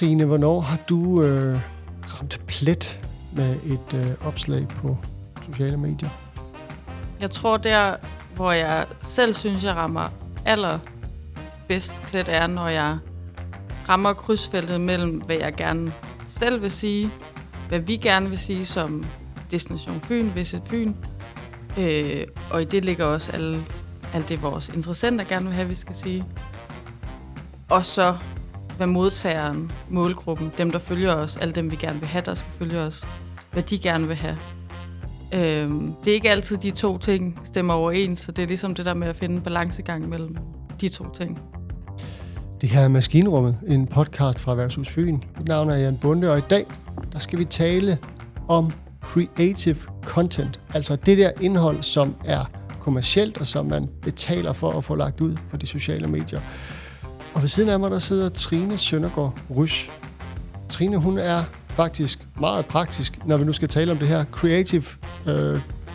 Trine, hvornår har du øh, ramt plet med et øh, opslag på sociale medier? Jeg tror der, hvor jeg selv synes, jeg rammer allerbedst plet, er, når jeg rammer krydsfeltet mellem, hvad jeg gerne selv vil sige, hvad vi gerne vil sige som Destination Fyn, Visit Fyn, øh, og i det ligger også alle, alt det, vores interessenter gerne vil have, vi skal sige. Og så hvad modtageren, målgruppen, dem der følger os, alle dem vi gerne vil have, der skal følge os, hvad de gerne vil have. Øhm, det er ikke altid de to ting stemmer overens, så det er ligesom det der med at finde en balancegang mellem de to ting. Det her er Maskinrummet, en podcast fra Værtshus Fyn. Mit navn er Jan Bunde, og i dag der skal vi tale om creative content. Altså det der indhold, som er kommercielt, og som man betaler for at få lagt ud på de sociale medier. Og ved siden af mig, der sidder Trine Søndergaard Rys. Trine, hun er faktisk meget praktisk, når vi nu skal tale om det her creative øh,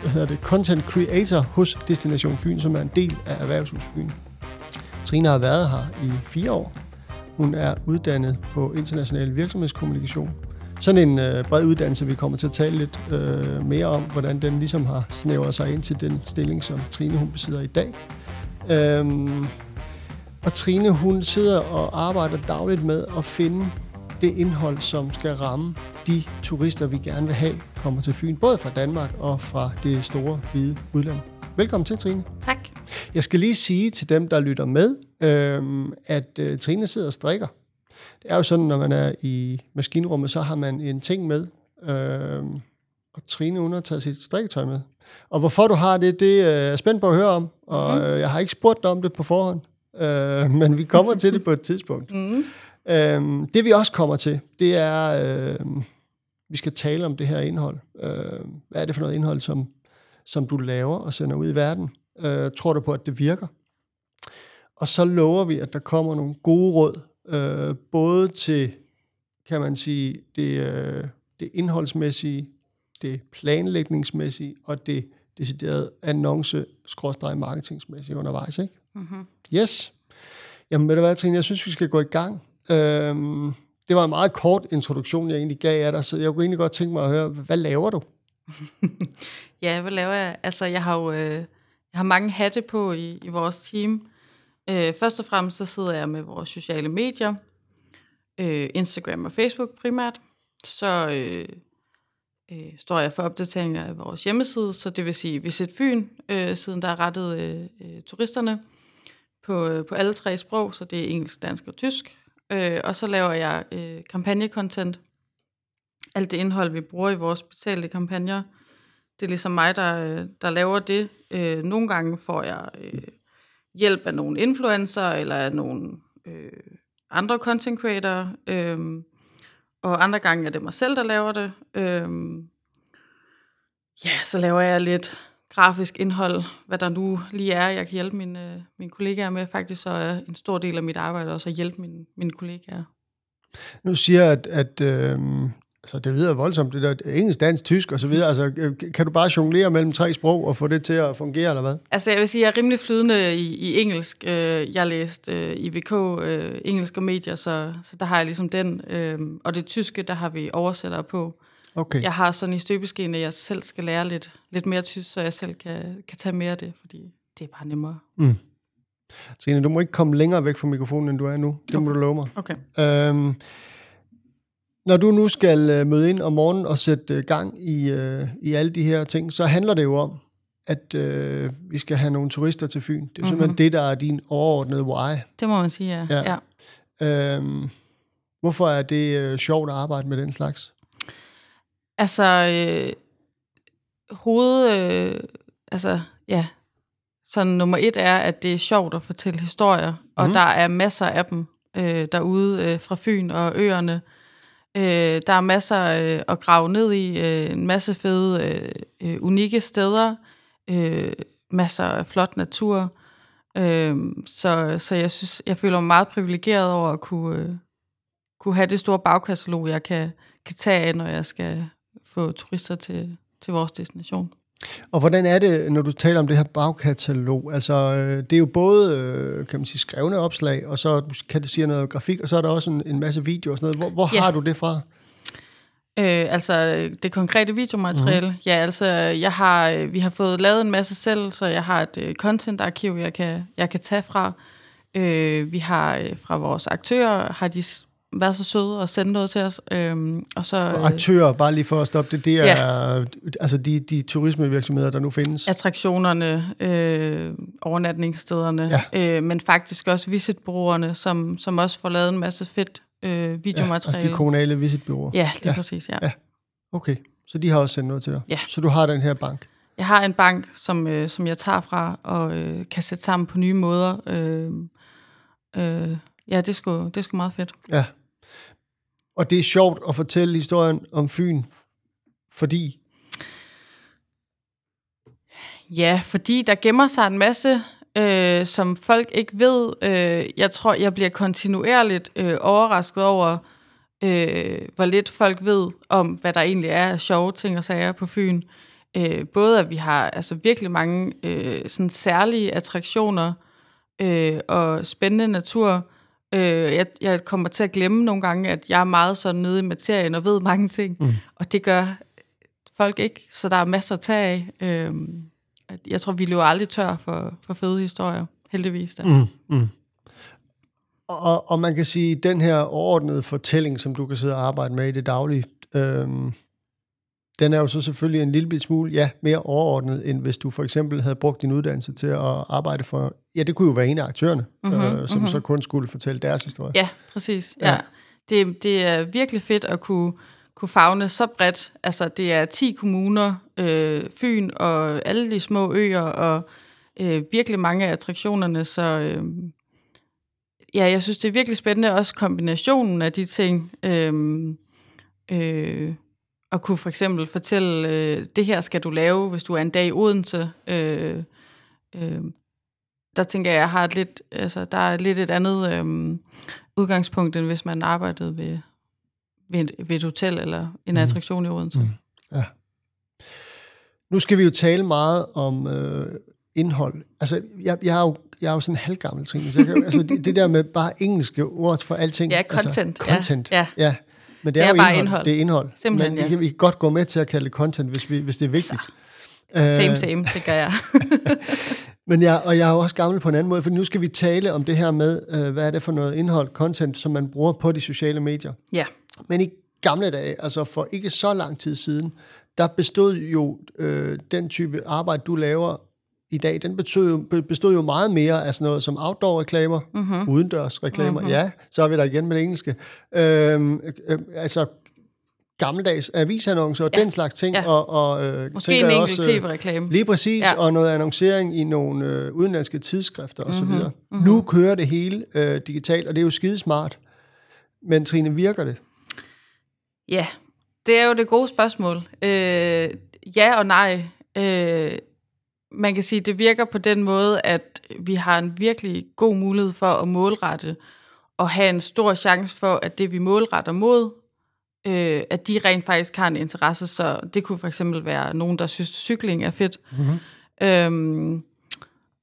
hvad hedder det, content creator hos Destination Fyn, som er en del af Erhvervshus Fyn. Trine har været her i fire år. Hun er uddannet på international virksomhedskommunikation. Sådan en øh, bred uddannelse, vi kommer til at tale lidt øh, mere om, hvordan den ligesom har snævret sig ind til den stilling, som Trine hun besidder i dag. Øhm, og Trine, hun sidder og arbejder dagligt med at finde det indhold, som skal ramme de turister, vi gerne vil have, kommer til Fyn, både fra Danmark og fra det store, hvide udland. Velkommen til, Trine. Tak. Jeg skal lige sige til dem, der lytter med, øh, at øh, Trine sidder og strikker. Det er jo sådan, når man er i maskinrummet, så har man en ting med, øh, og Trine, hun har taget sit strikketøj med. Og hvorfor du har det, det er jeg spændt på at høre om, og mm. jeg har ikke spurgt dig om det på forhånd øh, men vi kommer til det på et tidspunkt. Mm. Øh, det vi også kommer til, det er, øh, vi skal tale om det her indhold. Øh, hvad er det for noget indhold, som, som du laver og sender ud i verden? Øh, tror du på, at det virker? Og så lover vi, at der kommer nogle gode råd, øh, både til, kan man sige, det, øh, det indholdsmæssige, det planlægningsmæssige og det deciderede annonce-marketingsmæssige undervejs. Ikke? Mm-hmm. Yes. Jamen ved du hvad, Trine, jeg synes, vi skal gå i gang. Øhm, det var en meget kort introduktion, jeg egentlig gav af dig, så jeg kunne egentlig godt tænke mig at høre, hvad laver du? ja, hvad laver jeg? Altså, jeg har jo øh, jeg har mange hatte på i, i vores team. Øh, først og fremmest så sidder jeg med vores sociale medier, øh, Instagram og Facebook primært. Så øh, øh, står jeg for opdateringer af vores hjemmeside, så det vil sige Visit Fyn, øh, siden der er rettet øh, øh, turisterne på, øh, på alle tre sprog, så det er engelsk, dansk og tysk. Øh, og så laver jeg øh, kampagnekontent. Alt det indhold, vi bruger i vores betalte kampagner, det er ligesom mig, der, øh, der laver det. Øh, nogle gange får jeg øh, hjælp af nogle influencer eller af nogle øh, andre content creator, øh, og andre gange er det mig selv, der laver det. Øh, ja, så laver jeg lidt grafisk indhold, hvad der nu lige er, jeg kan hjælpe mine, øh, mine kollegaer med. Faktisk så er en stor del af mit arbejde også at hjælpe mine, mine kollegaer. Nu siger jeg, at, at øh, altså det lyder voldsomt, det der engelsk, dansk, tysk og så videre. Altså, øh, kan du bare jonglere mellem tre sprog og få det til at fungere, eller hvad? Altså, jeg vil sige, jeg er rimelig flydende i, i engelsk. Øh, jeg har læst øh, i VK øh, engelsk og medier, så, så der har jeg ligesom den. Øh, og det tyske, der har vi oversættere på. Okay. Jeg har sådan i støbeskeen, at jeg selv skal lære lidt, lidt mere tysk, så jeg selv kan, kan tage mere af det, fordi det er bare nemmere. Mm. Trine, du må ikke komme længere væk fra mikrofonen, end du er nu. Det okay. må du love mig. Okay. Øhm, når du nu skal øh, møde ind om morgenen og sætte øh, gang i, øh, i alle de her ting, så handler det jo om, at øh, vi skal have nogle turister til Fyn. Det er mm-hmm. simpelthen det, der er din overordnede why. Det må man sige, ja. ja. ja. Øhm, hvorfor er det øh, sjovt at arbejde med den slags? Altså, øh, hoved... Øh, altså, ja. Så nummer et er, at det er sjovt at fortælle historier, og mm. der er masser af dem øh, derude øh, fra Fyn og øerne. Øh, der er masser øh, at grave ned i, øh, en masse fede, øh, øh unikke steder, øh, masser af flot natur. Øh, så, så jeg synes, jeg føler mig meget privilegeret over at kunne, øh, kunne have det store bagkatalog, jeg kan, kan tage af, når jeg skal få turister til, til vores destination. Og hvordan er det, når du taler om det her bagkatalog? Altså, øh, det er jo både, øh, kan man sige, skrevne opslag, og så kan det sige noget grafik, og så er der også en, en masse video og sådan noget. Hvor, hvor Ja. har du det fra? Øh, altså det konkrete videomateriale. Mm-hmm. Ja, altså jeg har, øh, vi har fået lavet en masse selv, så jeg har et øh, content-arkiv, jeg kan, jeg kan tage fra. Øh, vi har øh, fra vores aktører, har de været så søde og sende noget til os. Øh, og så Og aktører, bare lige for at stoppe det, det er altså de, de turismevirksomheder, der nu findes. attraktionerne, øh, overnatningsstederne, ja. øh, men faktisk også visitbrugerne, som, som også får lavet en masse fedt øh, ja, videomateriale. altså de kommunale visitbyråer. Ja, lige Ja. ja. præcis, ja. Ja. Okay, så de har også sendt noget til dig. Ja. Så du har den her bank. Jeg har en bank, som, øh, som jeg tager fra og øh, kan sætte sammen på nye måder. Øh, øh, ja, det er, sgu, det er sgu meget fedt. Ja. Og det er sjovt at fortælle historien om Fyn, fordi... Ja, fordi der gemmer sig en masse, øh, som folk ikke ved. Øh, jeg tror, jeg bliver kontinuerligt øh, overrasket over, øh, hvor lidt folk ved om, hvad der egentlig er af sjove ting og sager på Fyn. Øh, både at vi har altså virkelig mange øh, sådan særlige attraktioner øh, og spændende natur. Øh, jeg, jeg kommer til at glemme nogle gange, at jeg er meget sådan nede i materien og ved mange ting, mm. og det gør folk ikke, så der er masser at tage af. Øh, jeg tror, vi løber aldrig tør for, for fede historier, heldigvis. Da. Mm, mm. Og, og man kan sige, at den her overordnede fortælling, som du kan sidde og arbejde med i det daglige, øhm, den er jo så selvfølgelig en lille smule ja, mere overordnet, end hvis du for eksempel havde brugt din uddannelse til at arbejde for, ja, det kunne jo være en af aktørerne, mm-hmm, øh, som mm-hmm. så kun skulle fortælle deres historie. Ja, præcis. Ja. Ja. Det, det er virkelig fedt at kunne, kunne fagne så bredt. Altså, det er 10 kommuner, øh, Fyn og alle de små øer, og øh, virkelig mange af attraktionerne, så øh, ja, jeg synes, det er virkelig spændende, også kombinationen af de ting. Øh, øh, at kunne for eksempel fortælle, øh, det her skal du lave, hvis du er en dag i Odense. Øh, øh, der tænker jeg, jeg har et lidt, altså, der er lidt et andet øh, udgangspunkt, end hvis man arbejdede ved, ved, et, ved et hotel eller en attraktion i Odense. Mm. Ja. Nu skal vi jo tale meget om øh, indhold. Altså, jeg, jeg, er jo, jeg er jo sådan en halvgammel ting, så jeg kan, altså, det, det der med bare engelske ord for alting. Ja, Altså, content. content, Ja, ja. Men det er, Det er jo bare indhold. indhold. Det er indhold. Simpelthen, Men vi ja. kan, vi kan godt gå med til at kalde det content, hvis, vi, hvis det er vigtigt. Same, same, tænker jeg. Men jeg, og jeg er også gammel på en anden måde, for nu skal vi tale om det her med, øh, hvad er det for noget indhold, content, som man bruger på de sociale medier. ja, Men i gamle dage, altså for ikke så lang tid siden, der bestod jo øh, den type arbejde, du laver i dag, den bestod jo, be- bestod jo meget mere af sådan noget som outdoor-reklamer, mm-hmm. udendørs-reklamer, mm-hmm. ja, så er vi der igen med det engelske. Øhm, øh, altså gammeldags avisannoncer og Ja. den slags ting. Ja. Og, og, øh, måske en enkelt også, øh, tv-reklame. Lige præcis. Ja. og noget annoncering i nogle øh, udenlandske tidsskrifter osv. Mm-hmm. Mm-hmm. Nu kører det hele øh, digitalt, og det er jo skidesmart. Men Trine, virker det? Ja, det er jo det gode spørgsmål. Øh, ja og nej. Øh, man kan sige, det virker på den måde, at vi har en virkelig god mulighed for at målrette og have en stor chance for, at det vi målretter mod, øh, at de rent faktisk har en interesse. Så det kunne for eksempel være nogen, der synes, cykling er fedt. Mm-hmm. Øhm,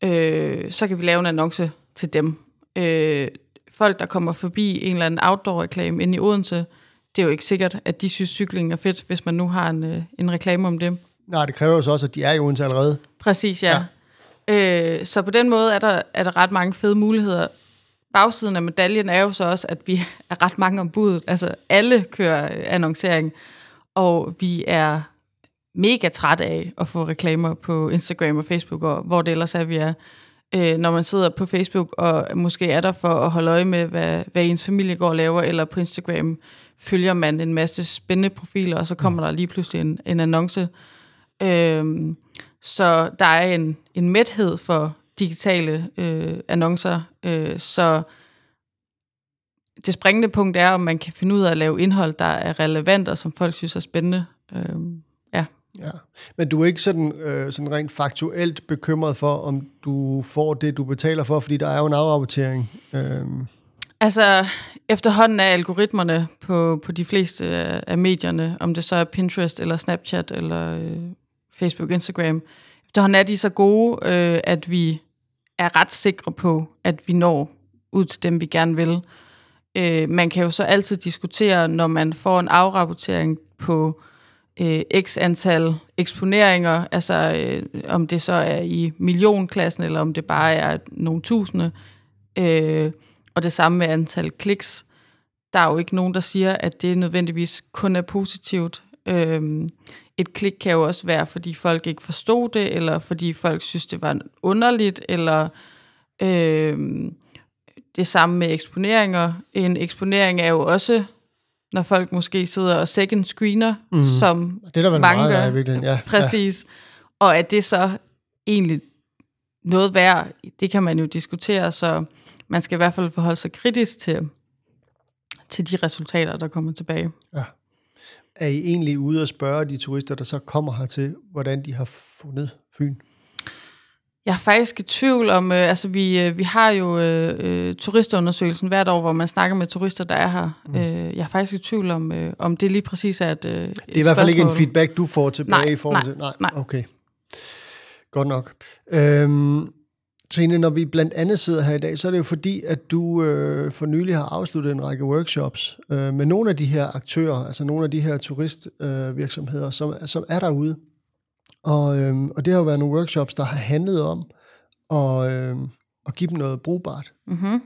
øh, så kan vi lave en annonce til dem. Øh, folk, der kommer forbi en eller anden outdoor-reklame inde i Odense, det er jo ikke sikkert, at de synes, cykling er fedt, hvis man nu har en, øh, en reklame om det. Nej, det kræver jo så også, at de er i Odense allerede. Præcis, ja. ja. Øh, så på den måde er der, er der ret mange fede muligheder. Bagsiden af medaljen er jo så også, at vi er ret mange om budet. Altså alle kører øh, annoncering, og vi er mega træt af at få reklamer på Instagram og Facebook, og hvor det ellers er, vi er. Øh, når man sidder på Facebook, og måske er der for at holde øje med, hvad, hvad ens familie går og laver, eller på Instagram følger man en masse spændende profiler, og så kommer der lige pludselig en, en annonce. Øhm, så der er en, en mæthed for digitale øh, annoncer, øh, så det springende punkt er, om man kan finde ud af at lave indhold, der er relevant, og som folk synes er spændende. Øhm, ja. Ja. Men du er ikke sådan, øh, sådan rent faktuelt bekymret for, om du får det, du betaler for, fordi der er jo en afrapportering. Øhm, Altså, efterhånden er algoritmerne på, på de fleste af af medierne, om det så er Pinterest eller Snapchat eller øh, Facebook, Instagram, efterhånden er de så gode, øh, at vi er ret sikre på, at vi når ud til dem, vi gerne vil. Øh, man kan jo så altid diskutere, når man får en afrapportering på øh, x antal eksponeringer, altså øh, om det så er i millionklassen, eller om det bare er nogle tusinde, øh, og det samme med antal kliks. Der er jo ikke nogen, der siger, at det nødvendigvis kun er positivt. Øh, et klik kan jo også være, fordi folk ikke forstod det, eller fordi folk synes, det var underligt, eller øh, det samme med eksponeringer. En eksponering er jo også, når folk måske sidder og second screener, mm. som Det er der vel mange meget, der er gør. i virkeligheden. Ja, Præcis. Ja. Og at det så egentlig noget værd, det kan man jo diskutere, så man skal i hvert fald forholde sig kritisk til, til de resultater, der kommer tilbage. Ja. Er I egentlig ude og spørge de turister, der så kommer hertil, hvordan de har fundet Fyn? Jeg er faktisk i tvivl om, øh, altså vi, øh, vi har jo øh, øh, turistundersøgelsen hvert år, hvor man snakker med turister, der er her. Mm. Øh, jeg er faktisk i tvivl om, øh, om det lige præcis er et øh, Det er i hvert fald ikke en feedback, du får tilbage Nej, i forhold nej, til... Nej, nej. okay. Godt nok. Øhm, Trine, når vi blandt andet sidder her i dag, så er det jo fordi, at du øh, for nylig har afsluttet en række workshops øh, med nogle af de her aktører, altså nogle af de her turistvirksomheder, øh, som, som er derude. Og, øh, og det har jo været nogle workshops, der har handlet om at, øh, at give dem noget brugbart. Mm-hmm.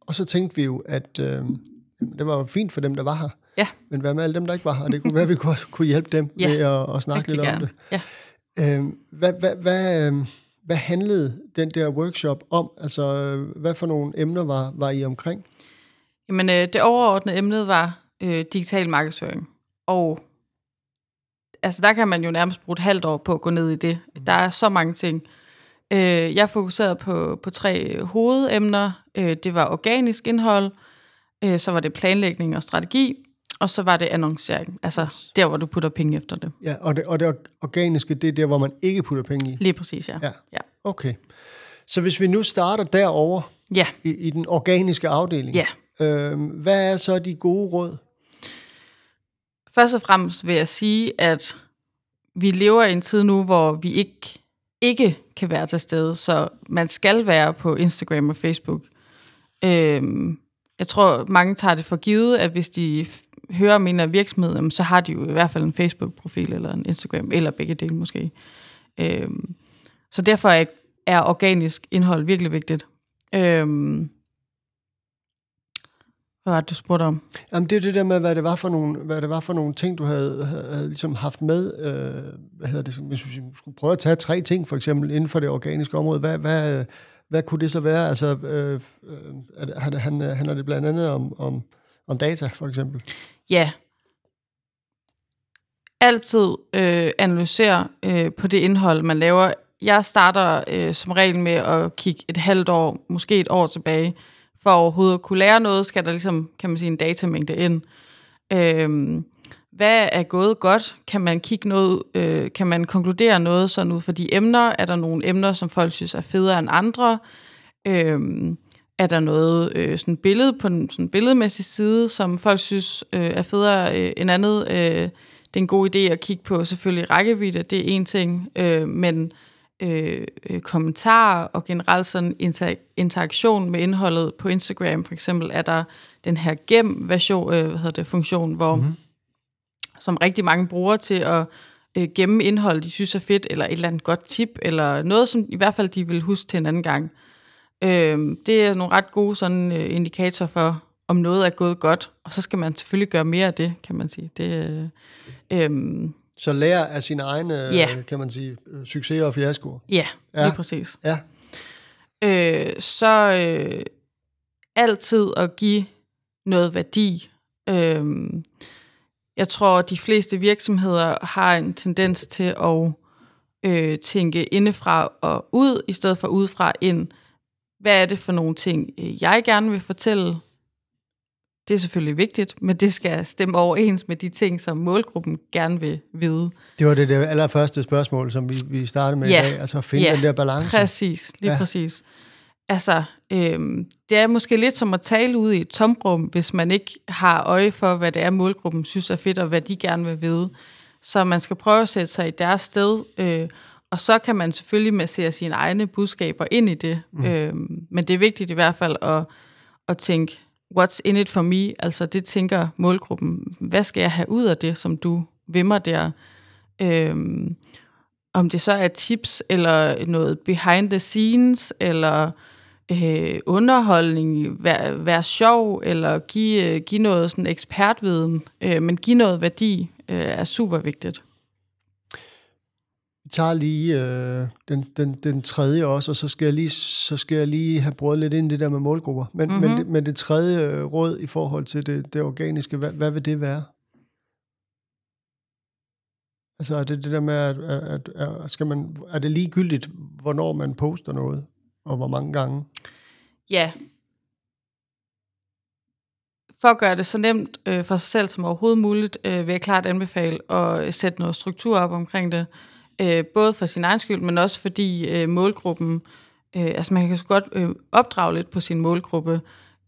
Og så tænkte vi jo, at øh, det var jo fint for dem, der var her. Ja. Men hvad med alle dem, der ikke var her? Det kunne være, at vi kunne, kunne hjælpe dem Ja, med at, at snakke Rigtig lidt om gerne. det. Ja. Øh, hvad, hvad, hvad, øh, hvad handlede den der workshop om? Altså, hvad for nogle emner var, var I omkring? Jamen, øh, det overordnede emnet var øh, digital markedsføring. Og altså, der kan man jo nærmest bruge et halvt år på at gå ned i det. Der er så mange ting. Øh, jeg fokuserede på, på tre hovedemner. Øh, det var organisk indhold, øh, så var det planlægning og strategi, og så var det annoncering. Altså Yes. der, hvor du putter penge efter det. Ja, og det, og det organiske, det er der, hvor man ikke putter penge i. Lige præcis, ja. Ja. Ja. Okay. Så hvis vi nu starter derover Ja, i, i den organiske afdeling, ja. øh, hvad er så de gode råd? Først og fremmest vil jeg sige, at vi lever i en tid nu, hvor vi ikke, ikke kan være til stede, så man skal være på Instagram og Facebook. Øhm, jeg tror, mange tager det for givet, at hvis de hører om en af virksomheden, så har de jo i hvert fald en Facebook-profil eller en Instagram, eller begge dele måske. Øhm, så derfor er, er organisk indhold virkelig vigtigt. Øhm, hvad var det, du spurgte om? Jamen, det er det der med, hvad det var for nogle, hvad det var for nogle ting, du havde, havde, havde ligesom haft med. Øh, hvad hedder det? Hvis vi skulle prøve at tage tre ting, for eksempel, inden for det organiske område, hvad, hvad, hvad kunne det så være? Altså, øh, øh er det- han, han, handler det blandt andet om, om, om data, for eksempel? Ja. Altid øh, analysere øh, på det indhold, man laver. Jeg starter øh, som regel med at kigge et halvt år, måske et år tilbage. For overhovedet at kunne lære noget, skal der ligesom, kan man sige, en datamængde ind. Øh, hvad er gået godt? Kan man kigge noget, øh, kan man konkludere noget sådan ud for de emner? Er der nogle emner, som folk synes er federe end andre? Øh, er der noget øh, sådan billede på en sådan billedmæssig side, som folk synes øh, er federe øh, end andet? Øh, det er en god idé at kigge på selvfølgelig rækkevidde, det er en ting, øh, men øh, øh, kommentarer og generelt sådan inter- interaktion med indholdet på Instagram, for eksempel er der den her gem-version, øh, hvad hedder det, funktion, hvor mm-hmm. som rigtig mange bruger til at øh, gemme indhold, de synes er fedt, eller et eller andet godt tip, eller noget, som i hvert fald de vil huske til en anden gang. Øh, det er nogle ret gode sådan, øh, indikatorer for, om noget er gået godt, og så skal man selvfølgelig gøre mere af det, kan man sige. Det, øh, øh, Så lære af sine egne, Ja. øh, kan man sige, øh, succeser og fiaskoer. ja, Ja. lige præcis. Ja. øh, så øh, altid at give noget værdi. Øh, jeg tror, de fleste virksomheder har en tendens til at øh, tænke indefra og ud, i stedet for udefra ind. Hvad er det for nogle ting, øh, jeg gerne vil fortælle? Det er selvfølgelig vigtigt, men det skal stemme overens med de ting, som målgruppen gerne vil vide. Det var det, det allerførste spørgsmål, som vi, vi startede med Ja. i dag, altså at finde Ja. den der balance. Præcis, lige Ja. ja. præcis. Altså, øhm, det er måske lidt som at tale ud i et tomrum, hvis man ikke har øje for, hvad det er, målgruppen synes er fedt, og hvad de gerne vil vide. Så man skal prøve at sætte sig i deres sted, øh, og så kan man selvfølgelig massere sine egne budskaber ind i det. Mm. Øh, men det er vigtigt i hvert fald at, at tænke, what's in it for me? Altså det tænker målgruppen. Hvad skal jeg have ud af det, som du vimmer der? Øh, om det så er tips, eller noget behind the scenes, eller øh, underholdning, være, være sjov, eller give, øh, give noget sådan ekspertviden, øh, men give noget værdi, øh, er super vigtigt. Tager lige øh, den, den, den tredje også, og så skal, jeg lige, så skal jeg lige have brugt lidt ind i det der med målgrupper. Men, mm-hmm. men, det, men det tredje øh, råd i forhold til det, det organiske, hvad, hvad vil det være? Altså er det det der med, at, at, at skal man, er det ligegyldigt, hvornår man poster noget, og hvor mange gange? Ja. For at gøre det så nemt øh, for sig selv som overhovedet muligt, øh, vil jeg klart anbefale at sætte noget struktur op omkring det. Øh, både for sin egen skyld, men også fordi øh, målgruppen, øh, altså man kan så godt øh, opdrage lidt på sin målgruppe.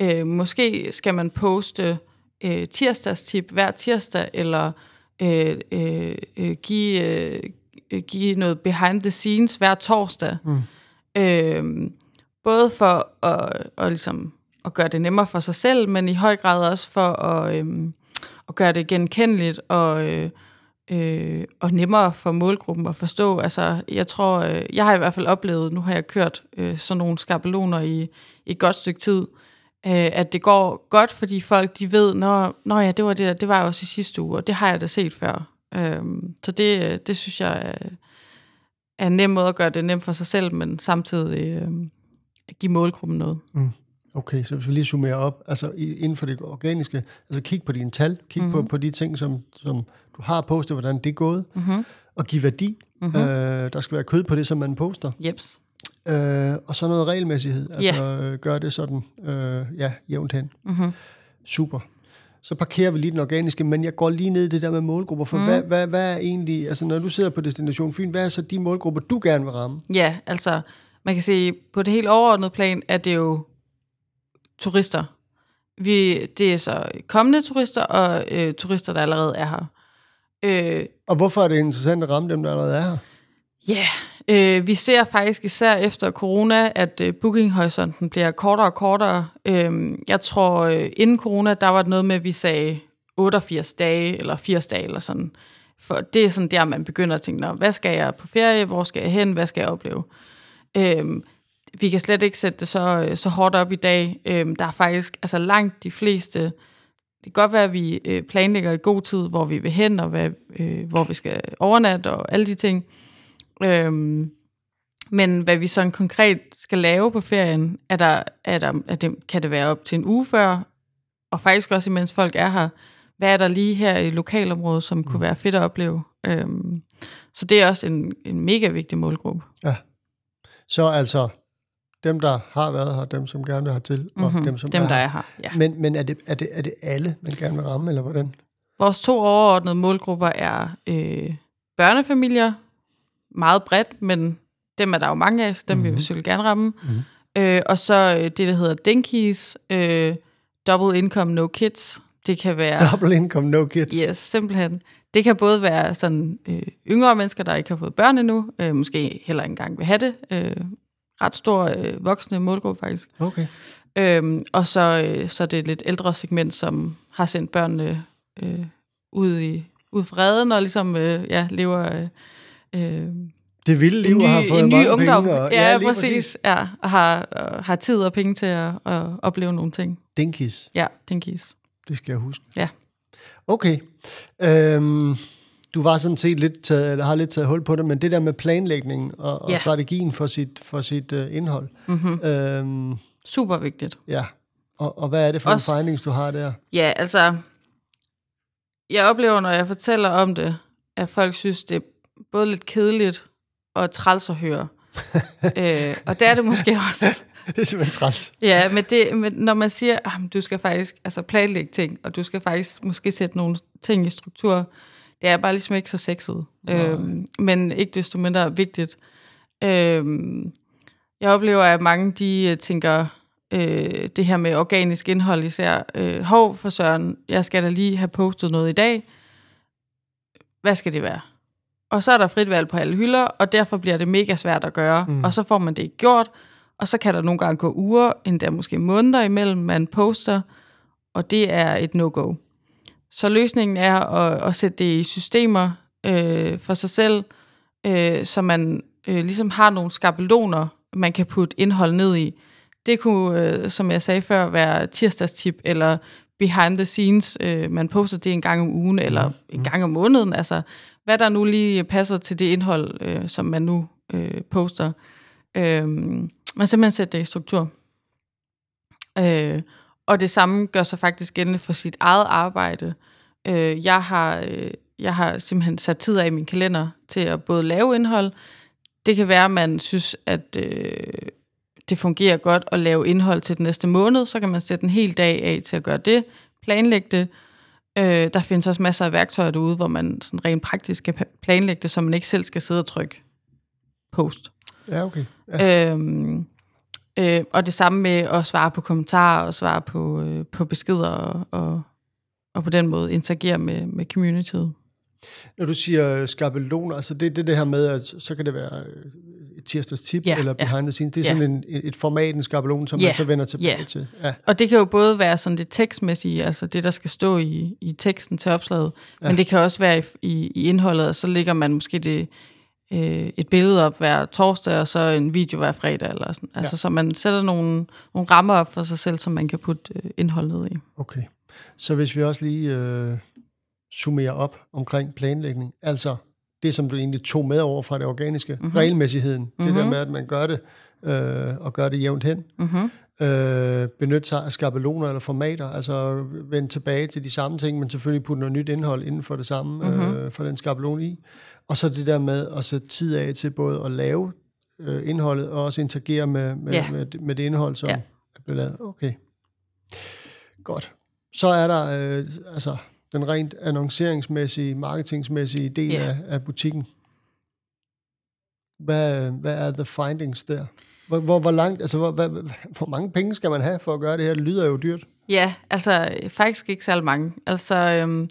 Øh, måske skal man poste øh, tirsdagstip hver tirsdag, eller øh, øh, øh, give, øh, give noget behind the scenes hver torsdag. Mm. Øh, både for at, at, ligesom, at gøre det nemmere for sig selv, men i høj grad også for at, øh, at gøre det genkendeligt og, øh, øh, og nemmere for målgruppen at forstå. Altså, jeg tror, øh, jeg har i hvert fald oplevet, nu har jeg kørt øh, sådan nogle skabeloner i, i et godt stykke tid, øh, at det går godt, fordi folk de ved, når, når ja, det var det der, det var også i sidste uge, og det har jeg da set før. Øh, så det, øh, det synes jeg er, er en nem måde at gøre det nemt for sig selv, men samtidig øh, give målgruppen noget. Mm. Okay, så hvis vi lige summerer op, altså inden for det organiske, altså kig på dine tal, kig mm-hmm. på, mhm. på de ting, som, som du har postet, hvordan det er gået, mm-hmm. og give værdi. Mm-hmm. Øh, der skal være kød på det, som man poster. Jeps. Øh, og så noget regelmæssighed, altså yeah. gør det sådan, øh, ja, jævnt hen. Mm-hmm. Super. Så parkerer vi lige den organiske, men jeg går lige ned i det der med målgrupper, for mm. hvad, hvad, hvad er egentlig, altså når du sidder på Destination Fyn, hvad er så de målgrupper, du gerne vil ramme? Ja, altså man kan sige, på det helt overordnede plan, er det jo turister. Vi, det er så kommende turister og øh, turister, der allerede er her. Øh, og hvorfor er det interessant at ramme dem, der allerede er her? Ja, yeah, øh, vi ser faktisk især efter corona, at øh, bookinghorisonten bliver kortere og kortere. Øh, jeg tror, øh, inden corona, der var det noget med, at vi sagde 88 dage eller 80 dage eller sådan. For det er sådan der, man begynder at tænke, hvad skal jeg på ferie, hvor skal jeg hen, hvad skal jeg opleve? Øh, vi kan slet ikke sætte det så, så hårdt op i dag. Øhm, der er faktisk altså langt de fleste, det kan godt være, at vi øh, planlægger i god tid, hvor vi vil hen, og hvad, øh, hvor vi skal overnatte, og alle de ting. Øhm, men hvad vi sådan konkret skal lave på ferien, er der, er der, er det, kan det være op til en uge før, og faktisk også imens folk er her. Hvad er der lige her i lokalområdet, som kunne mm. være fedt at opleve? Øhm, så det er også en, en mega vigtig målgruppe. Ja. Så altså dem, der har været her, dem, som gerne vil have til, og mm-hmm. dem, som dem, er der er her. Ja. Men, men er, det, er, det, er det alle, man gerne vil ramme, eller hvordan? Vores to overordnede målgrupper er øh, børnefamilier, meget bredt, men dem er der jo mange af, så dem mm-hmm. vil vi mhm. selvfølgelig gerne ramme. Mm-hmm. Øh, og så øh, det, der hedder Dinkies, øh, Double Income No Kids. Det kan være... Double Income No Kids. Yes, simpelthen. Det kan både være sådan øh, yngre mennesker, der ikke har fået børn endnu, øh, måske heller ikke engang vil have det, øh, ret stor øh, voksne målgruppe faktisk. Okay. Øhm, og så, øh, så er det et lidt ældre segment, som har sendt børnene øh, ud i ud fra redden og ligesom øh, ja, lever øh, det vilde liv ny, og har fået en ny mange ungdom. Penge, og, ja, ja præcis. præcis. Ja, og har, og har tid og penge til at, at opleve nogle ting. Dinkies. Ja, dinkies. Det skal jeg huske. Ja. Okay. Øhm, du var sådan set lidt taget, eller har lidt taget hul på det, men det der med planlægningen og, og ja. strategien for sit, for sit uh, indhold. Mm-hmm. Øhm, Super vigtigt. Ja. Og, og hvad er det for Også, en findings, du har der? Ja, altså, jeg oplever, når jeg fortæller om det, at folk synes, det er både lidt kedeligt og træls at høre. øh, og det er det måske også. det er simpelthen træls. Ja, men, det, men når man siger, at ah, du skal faktisk altså planlægge ting, og du skal faktisk måske sætte nogle ting i struktur, det er bare ligesom ikke så sexet. Øhm, men ikke desto mindre vigtigt. Øhm, jeg oplever, at mange de øh, tænker, øh, det her med organisk indhold især, øh, hov for søren, jeg skal da lige have postet noget i dag. hvad skal det være? Og så er der frit valg på alle hylder, og derfor bliver det mega svært at gøre. Mm. Og så får man det ikke gjort, og så kan der nogle gange gå uger, endda måske måneder imellem, man poster, og det er et no-go. Så løsningen er at, at sætte det i systemer øh, for sig selv, øh, så man øh, ligesom har nogle skabeloner, man kan putte indhold ned i. Det kunne, øh, som jeg sagde før, være tirsdagstip eller behind the scenes. Øh, man poster det en gang om ugen eller mm. en gang om måneden. Altså, hvad der nu lige passer til det indhold, øh, som man nu øh, poster. Øh, man simpelthen sætter det i struktur. Øh, og det samme gør sig faktisk gældende for sit eget arbejde. Øh, jeg, har, øh, jeg har simpelthen sat tid af i min kalender til at både lave indhold. Det kan være, at man synes, at øh, det fungerer godt at lave indhold til den næste måned. Så kan man sætte en hel dag af til at gøre det, planlægge det. Øh, der findes også masser af værktøjer derude, hvor man sådan rent praktisk kan planlægge det, så man ikke selv skal sidde og trykke post. Ja, okay. Ja. Øhm, øh, og det samme med at svare på kommentarer og svare på, øh, på beskeder og, og, og på den måde interagere med, med communityet. Når du siger skabeloner, altså det er det, det her med, at så kan det være et tirsdags tip ja, eller behind ja. the scenes. Det er ja. sådan en, et format, en skabelon, som ja, man så vender tilbage ja. til. Ja. Og det kan jo både være sådan det tekstmæssige, altså det, der skal stå i, i teksten til opslaget, ja. men det kan også være i, i, i indholdet, og så ligger man måske det, øh, et billede op hver torsdag, og så en video hver fredag, eller sådan. Altså, ja. så man sætter nogle, nogle rammer op for sig selv, som man kan putte øh, indhold ned i. Okay. Så hvis vi også lige øh, summerer op omkring planlægning, altså det, som du egentlig tog med over fra det organiske, mm-hmm. regelmæssigheden, mm-hmm. det der mhm. med, at man gør det, øh, og gør det jævnt hen, mm-hmm. Øh, benytte sig af skabeloner eller formater, altså vende tilbage til de samme ting, men selvfølgelig putte noget nyt indhold inden for det samme, mm-hmm. øh, for den skabelon i, og så det der med at sætte tid af til både at lave øh, indholdet, og også interagere med, med, yeah. med, med det indhold, som yeah. er blevet lavet. Okay. Godt. Så er der øh, altså den rent annonceringsmæssige, marketingsmæssige del yeah. af, af butikken. Hvad, hvad er the findings der? Hvor, hvor, hvor langt, altså hvor, hvad, hvor mange penge skal man have for at gøre det her? Det lyder jo dyrt. Ja, altså faktisk ikke særlig mange. Altså, øhm,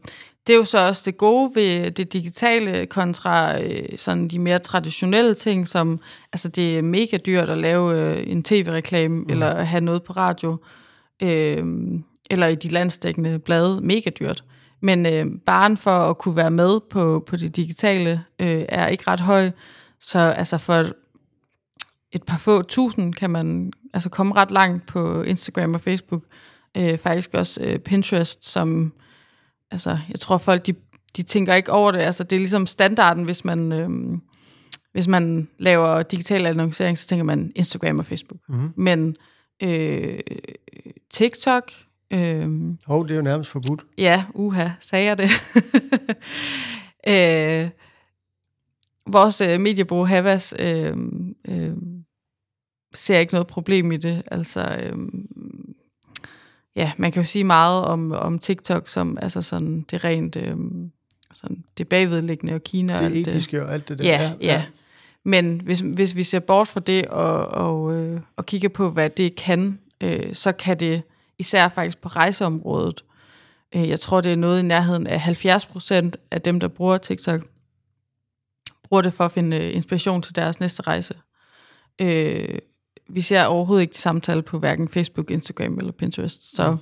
det er jo så også det gode ved det digitale kontra øh, sådan de mere traditionelle ting, som altså det er mega dyrt at lave øh, en tv-reklame mm. eller have noget på radio, øh, eller i de landsdækkende blade, mega dyrt. Men øh, baren for at kunne være med på, på det digitale øh, er ikke ret høj, så altså for et par få tusind kan man altså komme ret langt på Instagram og Facebook. Øh, faktisk også øh, Pinterest, som altså, jeg tror folk, de, de tænker ikke over det. Altså, det er ligesom standarden, hvis man, øh, hvis man laver digital annoncering, så tænker man Instagram og Facebook. Mm-hmm. Men øh, TikTok... Øh, oh, det er jo nærmest forbudt. Ja, uha, sagde jeg det. øh, vores øh, mediebureau Havas øh, øh, ser ikke noget problem i det. Altså, øh, ja, man kan jo sige meget om, om TikTok, som altså sådan, det rent øh, sådan, det bagvedliggende og Kina. Det og alt etiske det. og alt det der. Ja, ja. ja. Men hvis, hvis vi ser bort fra det og, og, øh, og kigger på, hvad det kan, øh, så kan det især faktisk på rejseområdet, øh, jeg tror, det er noget i nærheden af 70 procent af dem, der bruger TikTok, bruger det for at finde øh, inspiration til deres næste rejse. Øh, vi ser overhovedet ikke de samtale på hverken Facebook, Instagram eller Pinterest. Så, mm.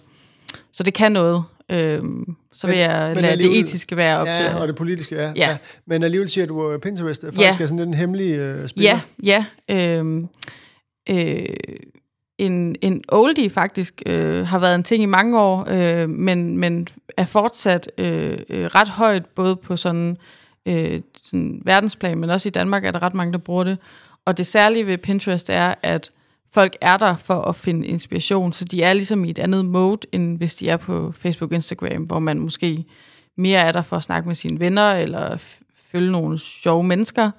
så det kan noget. Øhm, så vil jeg men, lade det etiske være op ja, til. Ja, og det politiske, ja, ja. ja. Men alligevel siger du, at Pinterest er faktisk ja. er sådan en hemmelig uh, spiller. Ja, ja. Øhm, øh, en, en oldie faktisk øh, har været en ting i mange år, øh, men, men er fortsat øh, øh, ret højt, både på sådan, øh, sådan verdensplan, men også i Danmark er der ret mange, der bruger det. Og det særlige ved Pinterest er, at folk er der for at finde inspiration, så de er ligesom i et andet mode, end hvis de er på Facebook Instagram, hvor man måske mere er der for at snakke med sine venner, eller følge nogle sjove mennesker.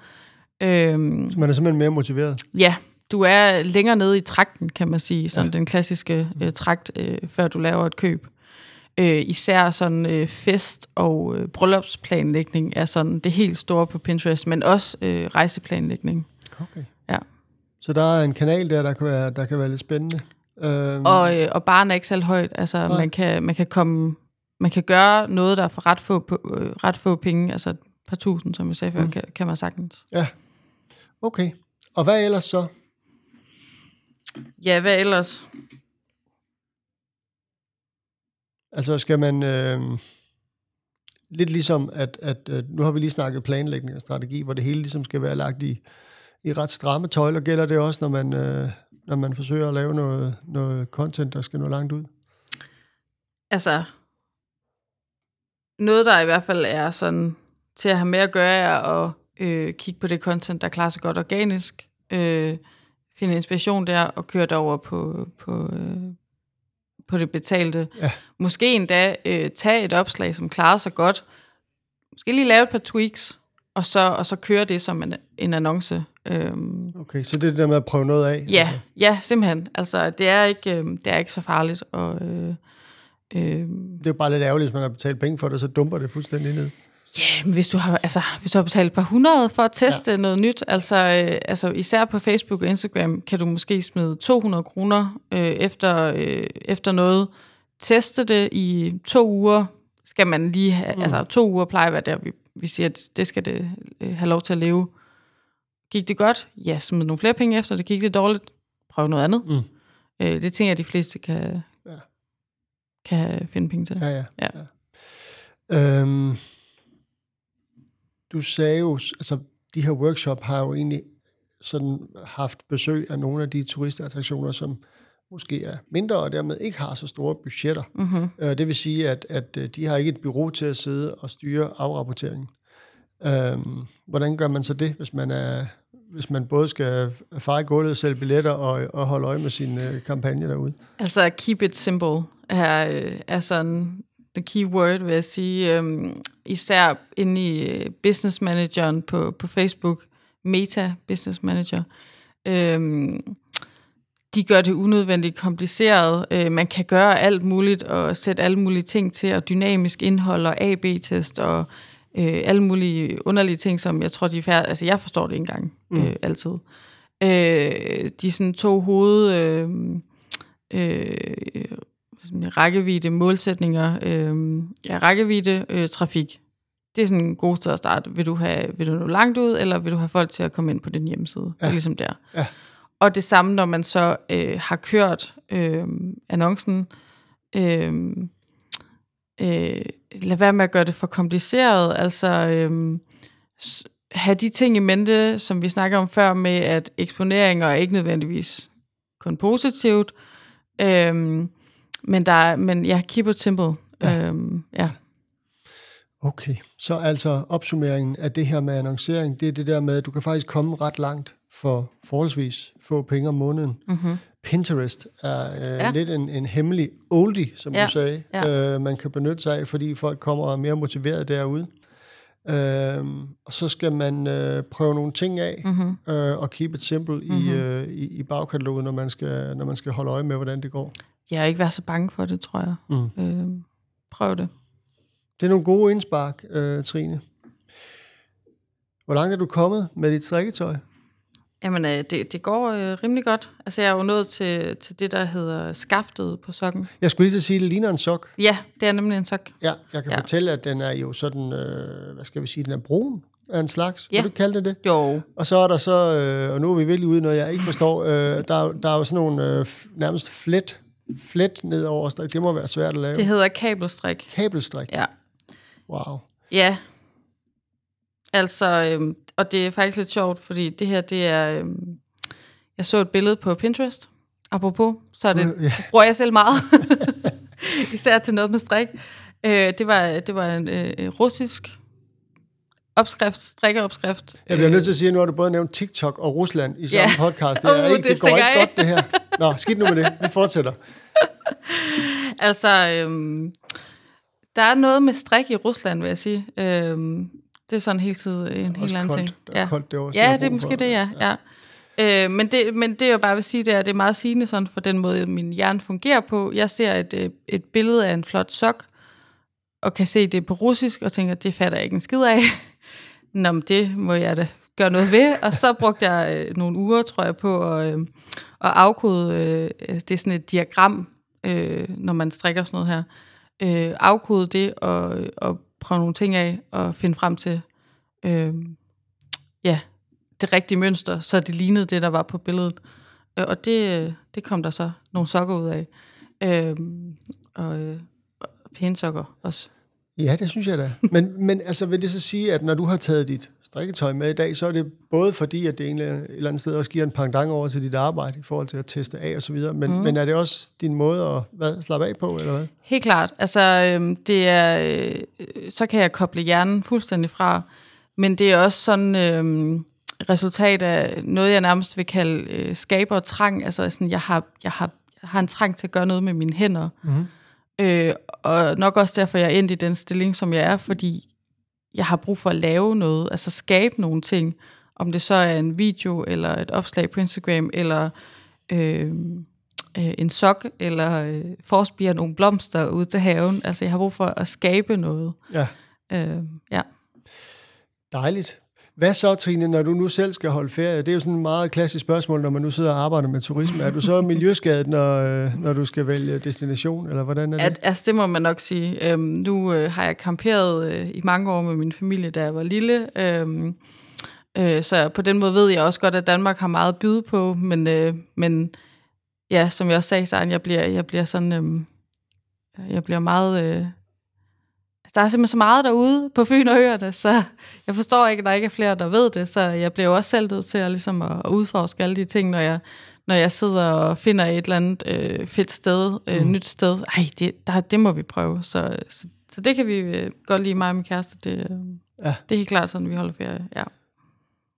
Øhm, så man er simpelthen mere motiveret? Ja, du er længere nede i trakten, kan man sige, sådan ja. den klassiske øh, trakt, øh, før du laver et køb. Øh, især sådan øh, fest- og øh, bryllupsplanlægning er sådan det helt store på Pinterest, men også øh, rejseplanlægning. Okay. Så der er en kanal der, der kan være, der kan være lidt spændende. Øhm. Og, øh, og barn er ikke særlig højt. Altså, man kan, man kan komme man kan gøre noget, der er for ret få, øh, ret få penge. Altså, par tusind, som jeg sagde før, mm. kan, kan man sagtens. Ja. Okay. Og hvad ellers så? Ja, hvad ellers? Altså skal man... Øh, lidt ligesom, at, at, at nu har vi lige snakket planlægning og strategi, hvor det hele ligesom skal være lagt i, i ret stramme tøjler. Gælder det også, når man, øh, når man forsøger at lave noget, noget content, der skal nå langt ud? Altså, noget der i hvert fald er sådan til at have med at gøre, er at øh, kigge på det content, der klarer sig godt organisk, øh, finde inspiration der og køre det over på, på, øh, på det betalte. Ja. Måske endda øh, tage et opslag, som klarer sig godt. Måske lige lave et par tweaks, og så, og så køre det som en, en annonce. Øhm, Okay, så det er det der med at prøve noget af? ja, Altså. ja, simpelthen. Altså, det er ikke, øh, det er ikke så farligt. Og, øh, øh, Det er jo bare lidt ærgerligt, hvis man har betalt penge for det, så dumper det fuldstændig ned. Ja, men hvis du har, altså, hvis du har betalt et par hundrede for at teste ja. noget nyt, altså, øh, altså især på Facebook og Instagram, kan du måske smide 200 kroner øh, efter, øh, efter noget. Teste det i to uger. Skal man lige have, mm. altså to uger plejer at være der, vi, vi siger, at det skal det øh, have lov til at leve. Gik det godt? Ja, smid nogle flere penge efter det. Gik det dårligt? Prøv noget andet. Mm. Øh, det tænker jeg, de fleste kan, Ja. kan finde penge til. Ja, ja. Ja. ja. Øhm, du sagde jo, altså de her workshop har jo egentlig sådan haft besøg af nogle af de turistattraktioner, som måske er mindre og dermed ikke har så store budgetter. Mm-hmm. Øh, det vil sige, at, at øh, de har ikke et bureau til at sidde og styre afrapporteringen. Øhm, hvordan gør man så det, hvis man er hvis man både skal fare gulvet, sælge billetter og, og holde øje med sin øh, kampagne derude? Altså, keep it simple er, øh, er sådan the key word, vil jeg sige. Øhm, især inde i øh, business manageren på, på Facebook, Meta Business Manager. Øhm, de gør det unødvendigt kompliceret. Øh, man kan gøre alt muligt og sætte alle mulige ting til, og dynamisk indhold og AB-test og uh, alle mulige underlige ting, som jeg tror, de er færdige. Altså, jeg forstår det ikke engang mm. uh, altid. Uh, de sådan to hoved... Øh, sådan rækkevidde målsætninger. Øh, ja, rækkevidde øh, trafik. Det er sådan en god sted at starte. Vil du, have, vil du nå langt ud, eller vil du have folk til at komme ind på din hjemmeside? Ja. Det er ligesom der. Ja. Og det samme, når man så øh, har kørt øh, annoncen. Øh, øh, lad være med at gøre det for kompliceret. Altså, øh, have de ting i mente, som vi snakker om før, med at eksponeringer er ikke nødvendigvis kun positivt. Øhm, men der er, men ja, keep it simple. Ja. Øhm, ja. Okay, så altså opsummeringen af det her med annoncering, det er det der med, at du kan faktisk komme ret langt for forholdsvis få penge om måneden. Mm-hmm. Pinterest er øh, ja. Lidt en, en hemmelig oldie, som Ja, du sagde, ja. øh, man kan benytte sig af, fordi folk kommer er mere motiveret derude. Øh, og så skal man øh, prøve nogle ting af, Mm-hmm. øh, og keep it simple mm-hmm. i, øh, i, i bagkataloget, når man, skal, når man skal holde øje med, hvordan det går. Jeg er ikke være så bange for det, tror jeg. Mm. Øhm, prøv det. Det er nogle gode indspark, øh, Trine. Hvor langt er du kommet med dit strikketøj? Jamen, øh, det, det går øh, rimelig godt. Altså, jeg er jo nået til, til det, der hedder skaftet på sokken. Jeg skulle lige til at sige, at det ligner en sok. Ja, det er nemlig en sok. Ja, jeg kan ja. Fortælle, at den er jo sådan, øh, hvad skal vi sige, den er brun af en slags. Ja. Kan du kalde det det? Jo, Og så er der så, øh, og nu er vi virkelig ude noget, jeg ikke forstår, øh, der, er- der er jo sådan nogle øh, nærmest flet, flet ned over strik. Det må være svært at lave. det hedder kabelstrik. Kabelstrik. Ja. Wow. Ja. Altså, øhm, og det er faktisk lidt sjovt, fordi det her, det er... Øhm, jeg så et billede på Pinterest, apropos, så det, Ja. det bruger jeg selv meget. Især til noget med strik. Øh, det, var, det var en øh, russisk opskrift, strikkeopskrift. Jeg bliver nødt til at sige, at nu har du både nævnt TikTok og Rusland i samme Ja. podcast. Det, er Uh, ikke, det det går ikke godt, det her. Nå, skidt nu med det. Vi fortsætter. Altså, øhm, der er noget med strik i Rusland, vil jeg sige. Øhm, det er sådan hele tiden en helt Også anden koldt. ting. Der er koldt derovre, så Ja, det er måske for- det, ja. ja. Øh, men, det, men det, jeg bare vil sige, det er, det er meget sigende sådan for den måde, min hjerne fungerer på. Jeg ser et, øh, et billede af en flot sok, og kan se det på russisk, og tænker, det fatter jeg ikke en skid af. Nå, men det må jeg da gøre noget ved. Og så brugte jeg øh, nogle uger, tror jeg, på at, øh, at afkode, øh, det er sådan et diagram, øh, når man strikker sådan noget her, øh, afkode det og, og prøve nogle ting af og finde frem til, øh, ja, det rigtige mønster, så det lignede det, der var på billedet. Øh, og det, det kom der så nogle sokker ud af. Øh, og, øh, og pæne sokker også. Ja, det synes jeg da. Men, men altså, vil det så sige, at når du har taget dit strikketøj med i dag, så er det både fordi, at det egentlig et eller andet sted også giver en pangdang over til dit arbejde i forhold til at teste af og så videre, men, mm. men er det også din måde at hvad, slappe af på, eller hvad? Helt klart. Altså, øh, det er, øh, så kan jeg koble hjernen fuldstændig fra, men det er også sådan øh, resultat af noget, jeg nærmest vil kalde øh, skaber og trang. Altså, sådan, jeg, har, jeg, har, jeg har en trang til at gøre noget med mine hænder. Mm. Øh, og nok også derfor, jeg er endt i den stilling, som jeg er, fordi jeg har brug for at lave noget, altså skabe nogle ting, om det så er en video, eller et opslag på Instagram, eller øh, øh, en sok, eller øh, forspire nogle blomster ud til haven. Altså, jeg har brug for at skabe noget. Ja. Øh, ja. Dejligt. Hvad så, Trine, når du nu selv skal holde ferie? Det er jo sådan et meget klassisk spørgsmål, når man nu sidder og arbejder med turisme. Er du så miljøskadet, når, øh, når du skal vælge destination, eller hvordan er det? At, altså, det må man nok sige. Øhm, nu øh, har jeg camperet øh, i mange år med min familie, da jeg var lille. Øhm, øh, så på den måde ved jeg også godt, at Danmark har meget at byde på. Men, øh, men ja, som jeg også sagde, så jeg bliver, jeg bliver sådan... Øh, jeg bliver meget... Øh, der er simpelthen så meget derude på Fyn og Øerne, så jeg forstår ikke, at der ikke er flere, der ved det, så jeg bliver jo også selv nødt til at, ligesom at, udforske alle de ting, når jeg, når jeg sidder og finder et eller andet øh, fedt sted, øh, mm. nyt sted. Ej, det, der, det må vi prøve. Så, så, så det kan vi øh, godt lide, mig og min kæreste. Det, øh, ja. det er helt klart sådan, vi holder ferie, ja.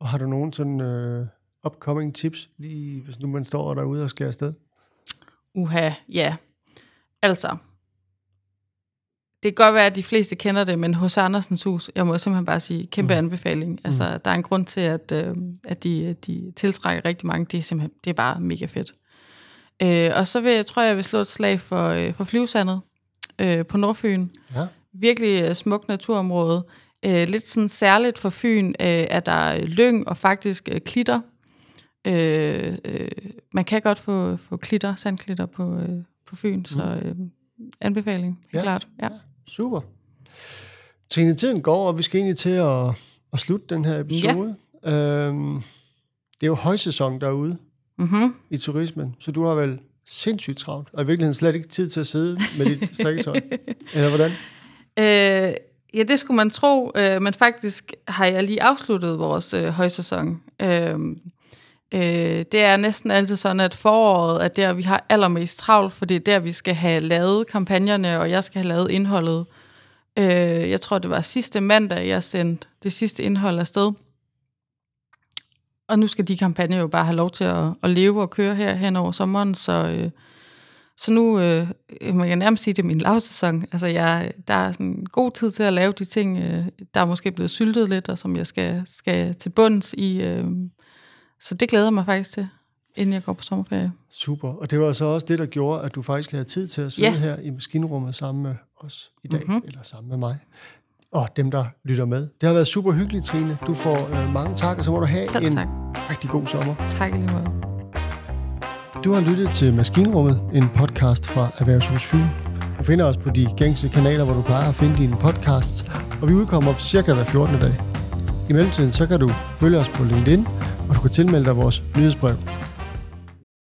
Og har du nogen sådan uh, upcoming tips, lige hvis nu man står derude og skal afsted? Uha, ja. Altså, det kan godt være, at de fleste kender det, men hos Andersens Hus, jeg må simpelthen bare sige, kæmpe mm. anbefaling. Altså, mm. der er en grund til, at, øh, at de, de tiltrækker rigtig mange. Det er simpelthen, det er bare mega fedt. Øh, og så vil jeg, tror jeg, jeg vil slå et slag for, øh, for flyvsandet øh, på Nordfyn. Ja. Virkelig øh, smukt naturområde. Øh, lidt sådan særligt for Fyn, øh, er der lyng og faktisk øh, klitter. Øh, øh, man kan godt få, få klitter, sandklitter på, øh, på Fyn, mm. så øh, anbefaling, ja. klart. Ja. Super. Trine, tiden går, og vi skal egentlig til at, at slutte den her episode. Ja. Øhm, det er jo højsæson derude mm-hmm. i turismen, så du har vel sindssygt travlt, og i virkeligheden slet ikke tid til at sidde med dit strikketøj. Eller hvordan? Øh, ja, det skulle man tro, øh, men faktisk har jeg lige afsluttet vores øh, højsæson. Øh, Øh, det er næsten altid sådan, at foråret er der, vi har allermest travlt, for det er der, vi skal have lavet kampagnerne, og jeg skal have lavet indholdet. Øh, jeg tror, det var sidste mandag, jeg sendte det sidste indhold afsted. Og nu skal de kampagner jo bare have lov til at, at leve og køre her hen over sommeren, så, øh, så nu øh, må jeg nærmest sige, det er min lavsæson. Altså, jeg, der er sådan god tid til at lave de ting, øh, der er måske blevet syltet lidt, og som jeg skal, skal til bunds i... Øh, så det glæder mig faktisk til, inden jeg går på sommerferie. Super. Og det var så også det, der gjorde, at du faktisk havde tid til at sidde ja. her i maskinrummet sammen med os i dag, mm-hmm. eller sammen med mig og dem, der lytter med. Det har været super hyggeligt, Trine. Du får øh, mange tak, og så må du have Selv en tak. rigtig god sommer. Tak lige måde. Du har lyttet til Maskinrummet, en podcast fra Erhvervshus Fyn. Du finder os på de gængse kanaler, hvor du plejer at finde dine podcasts, og vi udkommer cirka hver 14. dag. I mellemtiden så kan du følge os på LinkedIn, og du kan tilmelde dig vores nyhedsbrev.